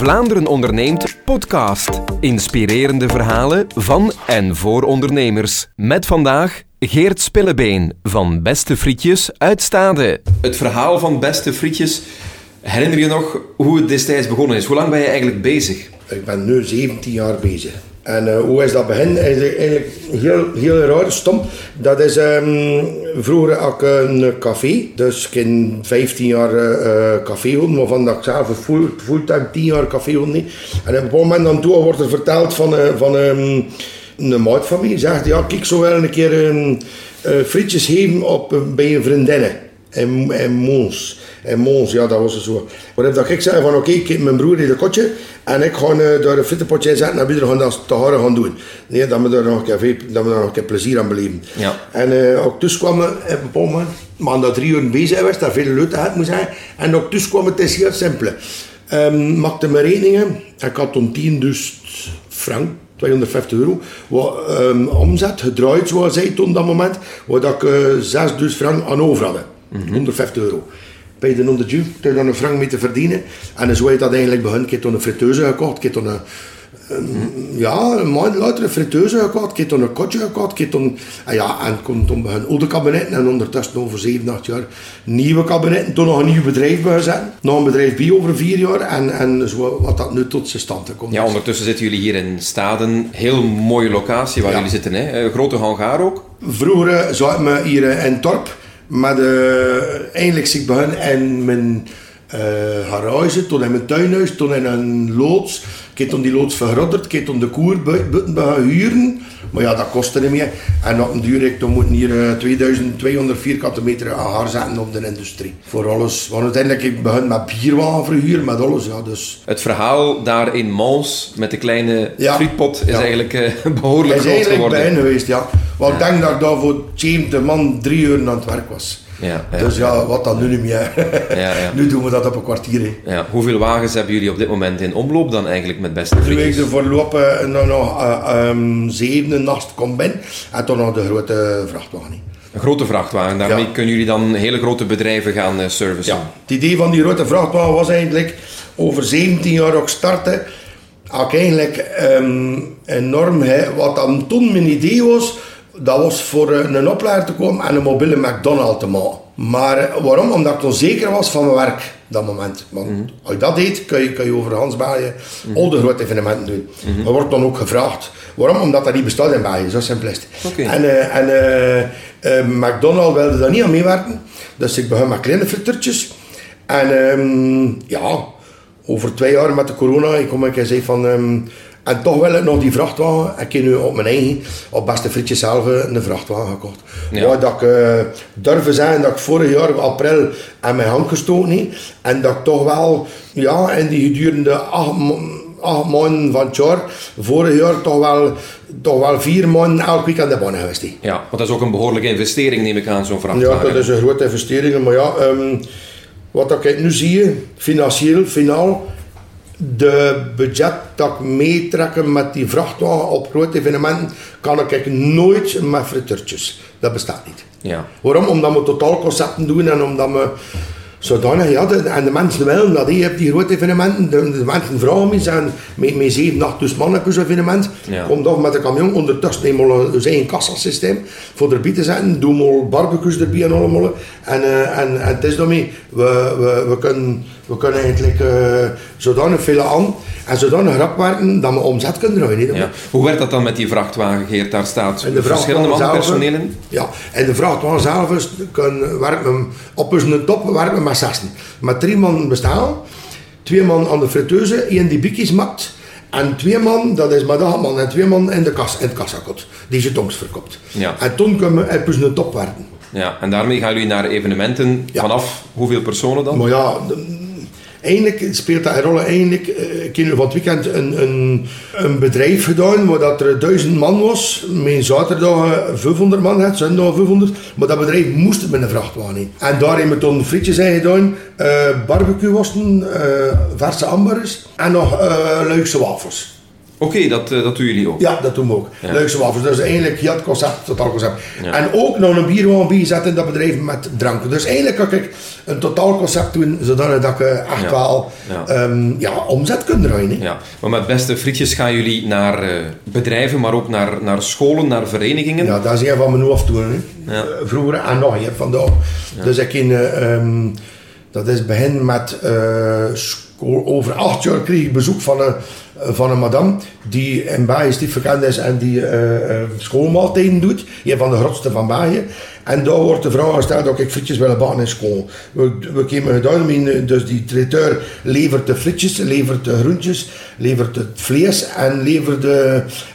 Vlaanderen onderneemt podcast. Inspirerende verhalen van en voor ondernemers. Met vandaag Geert Spillebeen van Beste Frietjes uit Stade. Het verhaal van Beste Frietjes, herinner je nog hoe het destijds begonnen is? Hoe lang ben je eigenlijk bezig? Ik ben nu 17 jaar bezig. En uh, hoe is dat begin? Is eigenlijk heel, heel raar, stom. Dat is, um, vroeger had ik een café, dus ik heb 15 jaar uh, café gehad, waarvan dat ik zelf full, fulltime 10 jaar café had. En op een moment dan toe wordt er verteld van, uh, van um, een maat van mij, zegt ja, kijk zo wel een keer um, frietjes geven op, bij een vriendinnen in, in Mons. En Mons, ja, dat was het zo. Waarop dat ik zei van oké, okay, mijn broer heeft een kotje en ik ga uh, daar een frittenpotje in zetten en we gaan dat te horen gaan doen. Nee, dat we daar nog een keer, dat we daar nog een keer plezier aan beleven. Ja. En uh, ook dus kwam op een bepaald moment, maar dat drie uur bezig was, daar veel leuk had moet zijn. En ook dus kwam het is heel simpel. Um, maakte mijn rekeningen, ik had toen 10 dus frank 250 euro. Wat um, omzet gedraaid, zoals zij toen dat moment, waar ik uh, 6000 frank aan over hadden. Mm -hmm. 150 euro. Bij de onder je dan een frank mee te verdienen. En zo heb je dat eigenlijk begonnen. Ik heb toen een friteuse gekocht. Ik heb een, een, ja, een maand later een friteuse gekocht. Ik heb toen een kotje gekocht. Ik toen, en ja, en kon toen beginnen oude kabinetten. En ondertussen over 7, 8 jaar nieuwe kabinetten. Toen nog een nieuw bedrijf gezet. Nog een bedrijf bij over 4 jaar. En, en zo wat dat nu tot zijn stand komt. Ja, ondertussen zitten jullie hier in Staden. Heel mooie locatie waar ja. jullie zitten. Hè? Een grote hangaar ook. Vroeger zaten we hier in Torp. Maar de, eigenlijk zie ik begon in mijn uh, garage, toen in mijn tuinhuis, toen in een loods. Ik heb toen die loods vergrodderd, ik toen de koer buiten gaan huren. Maar ja, dat kostte niet meer. En op een duur ik moeten hier uh, 2200 vierkante meter aan haar zetten op de industrie. Voor alles. Want uiteindelijk ik begon met bierwagen verhuren, met alles. Ja, dus. Het verhaal daar in Mons met de kleine ja. frietpot is ja. eigenlijk uh, behoorlijk is groot eigenlijk geworden. bijna geweest, ja. Want ja. ik denk dat ik daar voor 70 man drie uur aan het werk was. Ja, ja, dus ja, wat dan nu niet meer. Ja, nu doen we dat op een kwartier. Hè. Ja. Hoeveel wagens hebben jullie op dit moment in omloop dan eigenlijk met beste frietjes? ik er voorlopig nog, nog uh, um, zeven nacht kom ben en toen nog de grote vrachtwagen. Een grote vrachtwagen, daarmee kunnen jullie dan hele grote bedrijven gaan uh, servicen? Ja, het idee van die grote vrachtwagen was eigenlijk over 17 jaar ook starten. Ook eigenlijk um, enorm, hè, wat dan toen mijn idee was, dat was voor een opleider te komen en een mobiele McDonald's te maken. Maar waarom? Omdat ik onzeker was van mijn werk dat moment. Want mm -hmm. als je dat deed, kun je, kun je over Hans België mm -hmm. al de grote evenementen doen. Mm -hmm. Dat wordt dan ook gevraagd. Waarom? Omdat dat niet bestaat in België, zo simpel is het. Okay. En, uh, en uh, uh, McDonald's wilde daar niet aan meewerken. Dus ik begon met kleine frituurtjes. En um, ja, over twee jaar met de corona, ik kom en zei van... Um, en toch wil ik nog die vrachtwagen. Ik heb nu op mijn eigen, op beste frietjes zelf, een vrachtwagen gekocht. Ja. Waar dat ik uh, durf zeggen dat ik vorig jaar april aan mijn hand gestoken heb. En dat ik toch wel, ja, in die gedurende acht, acht maanden van het jaar, vorig jaar toch wel, toch wel vier maanden elke week aan de baan geweest. Ja, want dat is ook een behoorlijke investering, neem ik aan, zo'n vrachtwagen. Ja, dat is een grote investering. Maar ja, um, wat ik nu zie, financieel, finaal de budget dat ik meetrekken met die vrachtwagen op grote evenementen, kan ik nooit met frituurtjes. Dat bestaat niet. Ja. Waarom? Omdat we totaalconcepten doen en omdat we zodanig, ja, en de mensen willen dat. Je hebt die grote evenementen, de, de mensen vragen me, zijn met, met 7, 8 dus mannen per evenement, ja. kom toch met de camion, ondertussen nemen we een kassasysteem voor erbij te zetten, doen we barbecues erbij en allemaal. En, uh, en, en het is daarmee, we, we, we, kunnen, we kunnen eigenlijk uh, zodanig veel aan en zodanig rap werken dat we omzet kunnen draaien. Ja. Hoe werkt dat dan met die vrachtwagen, Geert? Daar staat verschillende mannen personeel in? Ja, en de vrachtwagen zelf is, kan, werken op een top werken we met zessen. Met drie man bestaan, twee man aan de friteuse, één die bikjes maakt. En twee man, dat is met man en twee man in de, kas, in het kassakot, die ze tongs verkoopt. Ja. En toen kunnen we op een top werken. Ja, en daarmee gaan jullie naar evenementen ja. vanaf hoeveel personen dan? Maar ja, Eigenlijk speelt dat een rol. Eigenlijk, ik heb van het weekend een, een, een bedrijf gedaan waar dat er duizend man was. Mijn zaterdag 500 man had, zondag 500. Maar dat bedrijf moest met een vrachtwagen. En daar hebben we toen frietjes gedaan, uh, barbecue wassen, uh, verse amberes en nog uh, wafels. Oké, dat, eh, dat doen jullie ook. Ja, dat doen we ook. Ja. Leukste wafels. Dus eigenlijk heel het concept, totaal concept. Ja. En ook nog een bierwaan bijzetten in dat bedrijf met dranken. Dus eigenlijk kan ik een totaal concept doen, zodat ik echt Ja. wel Ja. ehm, ja, omzet kan draaien. Ja, maar met beste frietjes gaan jullie naar eh, bedrijven, maar ook naar, naar scholen, naar verenigingen. Ja, dat is een van mijn hoofddoelen. Ja. Eh, Vroeger en nog hier vandaag. Dus ik in, eh, ehm, dat is begin met school. Over acht jaar kreeg ik bezoek van een, van een madame die in stief bekend is en die eh, eh, schoolmaaltijden doet. Een van de grootste van België. En daar wordt de vraag gesteld dat ik frietjes wil bakken in school. We, we kwamen gedaan, mijn- dus die traiteur levert de frietjes, levert de groentjes, levert het vlees en levert.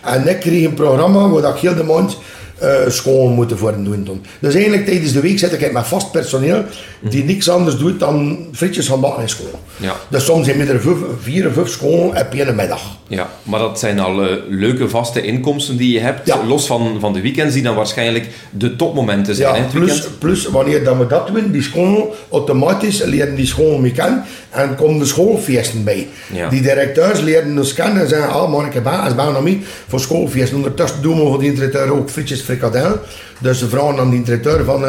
En ik kreeg een programma waar ik heel de maand eh schoon moeten voor doen. Dan. Dus eigenlijk tijdens de week zit ik met vast personeel die niks anders doet dan frietjes gaan bakken in school. Ja. Dus soms zijn we er vier of vijf school op één middag. Ja, maar dat zijn al eh, leuke vaste inkomsten die je hebt, Ja. los van, van de weekends, die dan waarschijnlijk de topmomenten zijn. Ja, hè, plus, plus wanneer dat we dat doen, die school automatisch leren die school mee kennen en komen de schoolfeesten bij. Ja. Die directeurs leren ons kennen en zeggen, ah man, ik heb baas, bouw naar mij voor schoolfeesten. Ondertussen doen we voor die directeur ook frietjes frikadellen. Dus ze vragen aan die directeur van,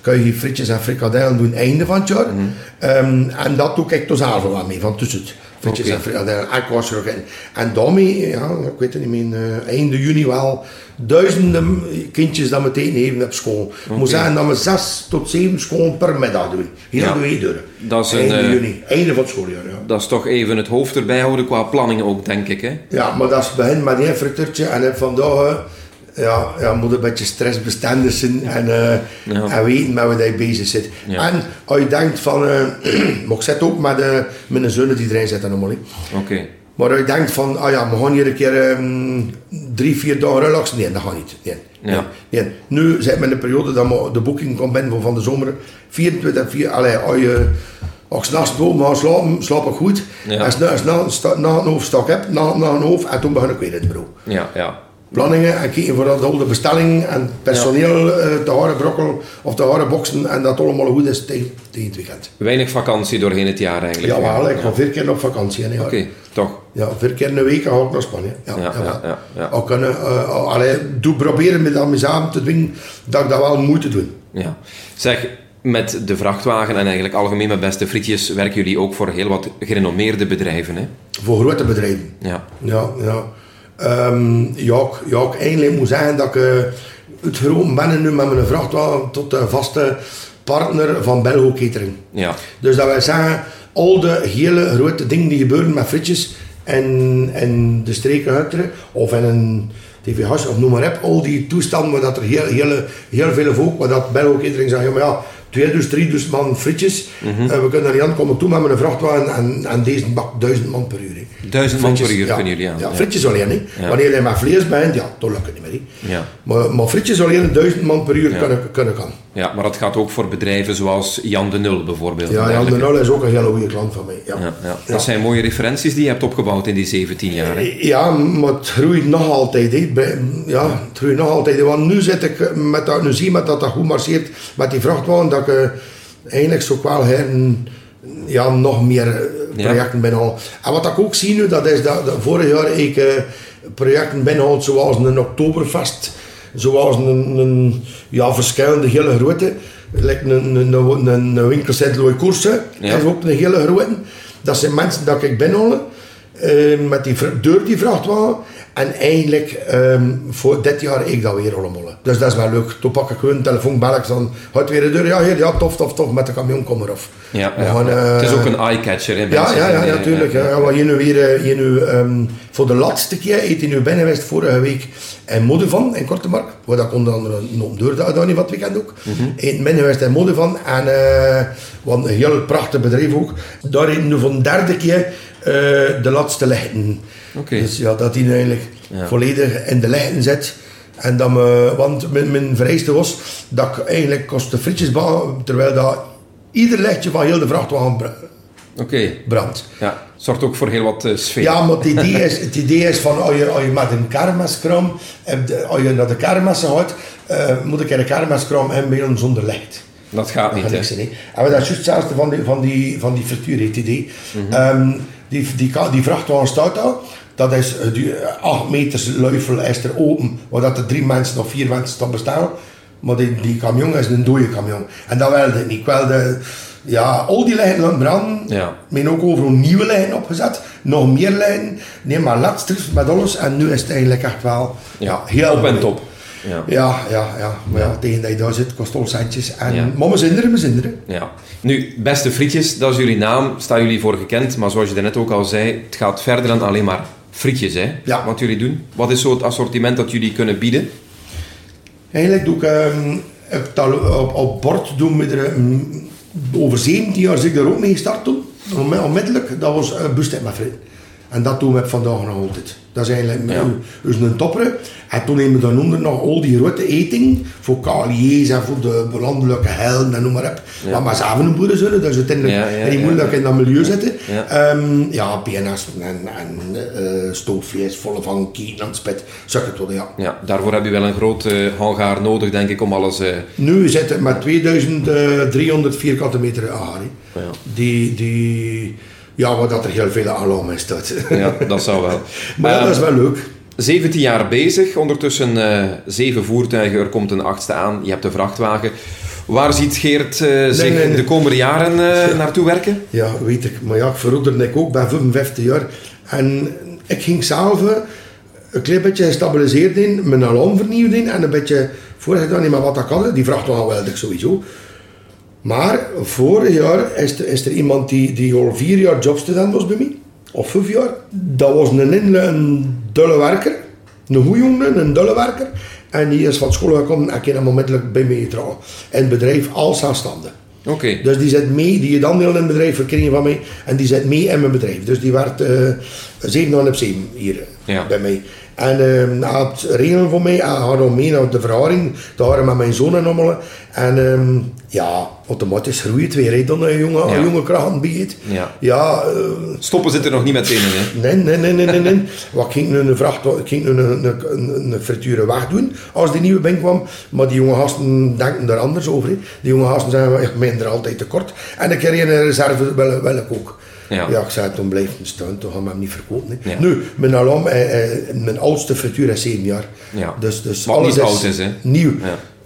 kan je frietjes en frikadellen doen einde van het jaar? Mhm. Ehm, en dat doe ik dus avond wel mee, van tussen het. Frietjes en frikadellen, ook in. En daarmee, ja, ik weet het niet meer, eh, einde juni wel duizenden kindjes dat meteen even op school. Ik moet zeggen dat we zes tot zeven scholen per middag doen. Hier Ja. Dat is een, einde eh, juni, einde van het schooljaar. Ja. Dat is toch even het hoofd erbij houden qua planning ook, denk ik. Hè? ja, maar dat is begin met één frituurtje en vandaag ja, ja, moet een beetje stressbestendig zijn en, eh, Ja. en weten met wat je bezig zit. Ja. En als je denkt van, eh maar ik zit ook met eh mijn zonen die erin zitten allemaal. Oké. Maar als je denkt van, ah ja, we gaan hier een keer ehm, drie, vier dagen relaxen. Nee, dat gaat niet. Nee, Ja. nee. Nu zitten we in de periode dat de boeking komt binnen van, van de zomer. 24, 4, allee, als je als ik s'nachts boven ga slapen, slaap ik goed. Ja. En s'nachts na, een hoofdstak heb, na, na een hoofd, en toen begin ik weer in het bureau. Ja, ja. Planningen en kijken voor dat al de bestellingen en personeel eh, te horen brokkelen of te horen boksen en dat allemaal goed is tegen, tegen het weekend. Weinig vakantie doorheen het jaar eigenlijk. Ja, wel, ik Ja. ga vier keer op vakantie. Oké, toch. Ja, vier keer in de week ga ik naar Spanje. Ja, Ja, jawel. ja, ja. Ook kunnen, eh, allee, doe proberen met aan mezelf te dwingen dat ik dat wel moet doen. Ja. Zeg, met de vrachtwagen en eigenlijk algemeen met beste frietjes werken jullie ook voor heel wat gerenommeerde bedrijven. Hè? Voor grote bedrijven. Ja. Ja, ja. Ehm, ja, ik, ja, ik eigenlijk moet zeggen dat ik eh, het groot ben nu met mijn vrachtwagen tot de vaste partner van Belgo Catering. Ja. Dus dat wij zeggen, al de hele grote dingen die gebeuren met frietjes in, in de streken Hutteren of in een TV of noem maar op, al die toestanden waar dat er heel, heel, heel veel volk, waar dat Belgo Catering zegt, ja maar ja, 2000, 3000 man frietjes, Mhm. eh, we kunnen er niet aan komen toe met een vrachtwagen en, en deze bak 1000 man per uur. hè. Duizend man per Frietjes, uur ja. kunnen jullie aan. Ja, frietjes alleen. Hè. Ja. Wanneer je met vlees bent, ja, dan lukt het niet meer. Ja. Maar, maar frietjes alleen 1000 man per uur kunnen, kunnen kan. Ja, maar dat gaat ook voor bedrijven zoals Jan de Nul bijvoorbeeld. Ja, en Jan de. Nul is ook een hele goede klant van mij. Ja. Dat zijn mooie referenties die je hebt opgebouwd in die 17 jaar. Hè? Ja, maar het groeit nog altijd. Ja, het groeit nog altijd. Want nu zit ik met dat, nu zie je met dat dat goed marcheert met die vrachtwagen, dat ik eh, eigenlijk zo wel ja, nog meer eh, Ja. projecten binnenhaal. En wat ik ook zie nu, dat is dat, dat vorig jaar ik eh, projecten binnenhaal zoals een Oktoberfest, zoals een, een ja, verschillende hele grote. Like een, een, een, een, winkelcentrum Koersen, Ja. dat is ook een hele grote. Dat zijn mensen dat ik binnenhaal. Eh, met die, door die vrachtwagen. En eigenlijk ehm, voor dit jaar ik dat weer allemaal. Dus dat is wel leuk. Toen pak ik gewoon een telefoon, bel ik dan. Gaat weer de deur? Ja, hier, ja, tof, tof, tof. Met de camion, kom erop. Ja, ja, gaan, eh, het is ook een eye-catcher. hè, Ja, ja, ja, eh, natuurlijk. Ja, ja, je nu weer, eh, je nu, ehm, voor de laatste keer heeft hij nu binnen geweest vorige week in Modevan in Kortemark. Waar dat onder andere een deur daar niet wat weekend ook. Mhm. Heeft binnen geweest in Modevan. En eh wat een heel prachtig bedrijf ook. Daar nu voor de derde keer eh, de laatste lichten. Dus ja, dat hij eigenlijk Ja. volledig in de lichten zit. En dat me, want mijn, mijn vereiste was dat ik eigenlijk kost de frietjes bouwen, terwijl dat ieder lichtje van heel de vrachtwagen brandt. ja. Zorgt ook voor heel wat eh, sfeer. Ja, maar het idee is, het idee is van als je, als je met een kermis kwam, en de- als je naar de kermissen gaat, eh, moet ik in een kermis kwam en zonder licht. Dat gaat niet, hè. En dat is juist hetzelfde van die, van die, van die frituur, idee. Mhm. Ehm, die, die, die vrachtwagen staat daar. Dat is eh, die, eh, acht meters luifel is er open, waar dat er drie mensen of vier mensen staan bestaan. Maar die, die camion is een dode camion. En dat wilde ik niet. Ik wilde, ja, al die lijnen aan branden. Ja. Men ook overal nieuwe lijnen opgezet. Nog meer lijnen. Nee, maar laatst met alles. En nu is het eigenlijk echt wel Ja, heel op en top. Ja. Ja, ja, ja. Maar ja, tegen dat je daar zit, kost al centjes. En, Ja. We zinderen, we zinderen. Ja. Nu, beste frietjes, dat is jullie naam, staan jullie voor gekend. Maar zoals je daarnet ook al zei, het gaat verder dan alleen maar frietjes, hè? Ja. Wat jullie doen. Wat is zo het assortiment dat jullie kunnen bieden? Eigenlijk doe ik ehm, op, op, bord doen we er mm, over 17 jaar zit ik er ook mee gestart toen. Onmi- Onmiddellijk, dat was uh, bustet met frieten. En dat doen we vandaag nog altijd. Dat is eigenlijk Ja. dus een topper. En toen nemen we dan onder nog al die grote eting voor KLJ's en voor de landelijke helden en noem maar op. Ja. Maar maar zelf een boeren zullen, dus uiteindelijk Ja, die ja. in dat milieu zitten. Ja. Ehm, ja, BNS en, en eh, stoofvlees, volle van kieten en spit. Zeg het wel, ja. Ja, daarvoor heb je wel een groot eh, hangaar nodig, denk ik, om alles... eh, Nu zit het met 2300 vierkante meter. Die, die, ja, waar dat er heel veel alarm in staat. ja, dat zou wel. maar Ehm, dat is wel leuk. 17 jaar bezig, ondertussen eh, zeven voertuigen, er komt een achtste aan, je hebt de vrachtwagen. Waar ziet Geert eh, zich nee, nee. de komende jaren eh, naartoe werken? Ja, weet ik. Maar ja, ik verouderde ik ook. Ben 55 jaar. En ik ging zelf eh, een klein beetje gestabiliseerd in, mijn alarm vernieuwd in en een beetje jaar niet meer wat ik had. Die vrachtwagen wilde ik sowieso. Maar vorig jaar is er, is er iemand die, die al vier jaar jobstudent was bij mij. Of vijf jaar. Dat was een, inle- een dulle werker. Een goeie jongen, een dulle werker. En die is van school gekomen en ik heb hem onmiddellijk bij mij getrokken. In het bedrijf als zelfstandig. Oké, Dus die zit mee, die je dan heel in het bedrijf verkringen van mij. En die zit mee in mijn bedrijf. Dus die werd eh 7 op 7 hier Ja. bij mij. En eh na het regelen voor mij, hij gaat ook mee naar de verhouding. Daar met mijn zoon en allemaal. En ehm, ja, automatisch groeit weer. hè, Dan een jonge, Ja. een jonge kracht biedt. Ja. Ja, eh, stoppen zit er nog niet meteen in, hè? Nee, nee, nee, nee, nee. nee. Wat ging nu een vracht, ik ging nu een, een, een, een frituur wegdoen als die nieuwe binnenkwam. Maar die jonge gasten denken daar anders over. Die jonge gasten zeggen, ik ben er altijd tekort. En ik een reserve, wil, wil ik ook. Ja. Ja. ik zei, toen blijft hem staan, toen gaan we hem niet verkopen. Ja. Nu, mijn alarm, eh, eh, mijn oudste frituur is 7 jaar. Ja. Dus, dus Wat alles niet oud is, hè? Nieuw.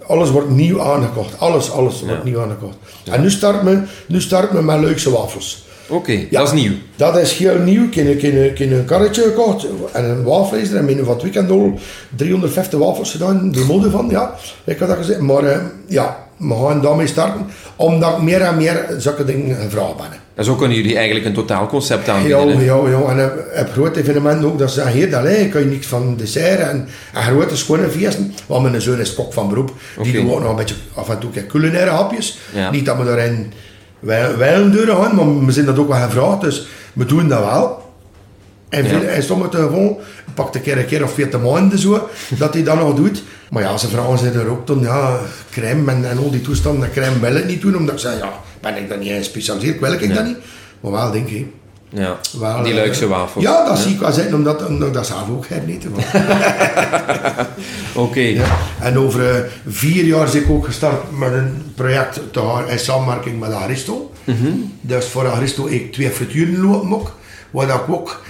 Alles wordt nieuw aangekocht. Alles, alles wordt nieuw aangekocht. En nu start me, nu start me met Leukse wafels. Oké, Ja. dat is nieuw. Dat is heel nieuw. Ik heb, ik heb- een karretje gekocht en een wafelijzer. En binnen van het weekend al 350 wafels gedaan. De mode van, ja. Ik had dat gezegd. Maar eh, ja, we gaan daarmee starten. Omdat ik meer en meer zulke dingen gevraagd ben. En zo kunnen jullie eigenlijk een totaalconcept Ja, aanbieden. hè? ja, ja. En op- op grote evenementen ook. Dat ze zeggen, hier, dat kan je niks van dessert. En, en grote schone feesten. Want mijn zoon is kok van beroep. Die doet ook nog een beetje af en toe culinaire hapjes. Ja. Niet dat we daarin wij- wijlen deuren gaan, maar we zijn dat ook wel gevraagd. Dus we doen dat wel. En, veel, Ja. en sommige gewoon, pakt een keer een keer of veertig maanden zo, dat hij dat nog doet. Maar ja, ze vragen zich er ook dan, ja, crème en, en al die toestanden, crème wil ik niet doen, omdat ik zeg, ja, ben ik dan niet gespecialiseerd, wil ik dat niet. Maar wel, denk ik. Ja, die eh, Luikse wafels. Ja, dat zie ik wel zitten, omdat, omdat ik dat zelf ook heb niet. Oké, En over eh, vier jaar ben ik ook gestart met een project te in samenwerking met Aristo. Dus voor Aristo heb ik twee frituren lopen ook. Waar ik ook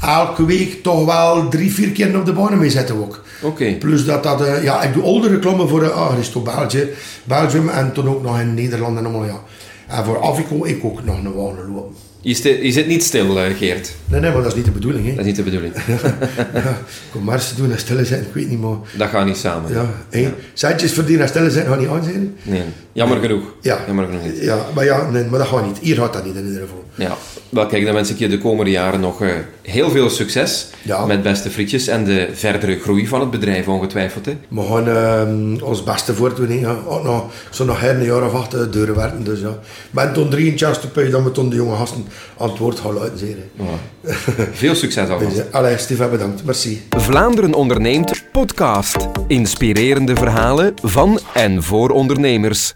elke week toch wel drie, vier keer op de baan mee zitten ook. Oké. Plus dat dat, eh, ja, ik doe al de reclame voor de Aristo België, Belgium en toen ook nog in Nederland en allemaal, ja. En voor Avico ik ook nog een wagen lopen. Je, sti- je zit niet stil, eh, Geert. Nee, nee, maar dat is niet de bedoeling, hè. Dat is niet de bedoeling. ja, commerce doen en stille zijn, ik weet niet, maar... Dat gaat niet samen. Ja, hè. Centjes verdienen en stille zijn, gaat niet aan zijn. Nee, jammer genoeg. Ja. Jammer genoeg niet. Ja, maar ja, nee, maar dat gaat niet. Hier gaat dat niet in ieder geval. Ja, wel kijk, dan wens ik je de komende jaren nog eh, heel veel succes Ja. met Beste Frietjes en de verdere groei van het bedrijf ongetwijfeld. Hè. We gaan ehm, ons beste voortdoen. hè. Ja, ook nog, zo nog een jaar of acht eh, deuren werken. Dus ja. Maar jaar te puien dat we toen de jonge gasten aan het woord gaan laten zeggen. Voilà. veel succes alvast. Dus, allee, Steve, bedankt. Merci. Vlaanderen onderneemt podcast. Inspirerende verhalen van en voor ondernemers.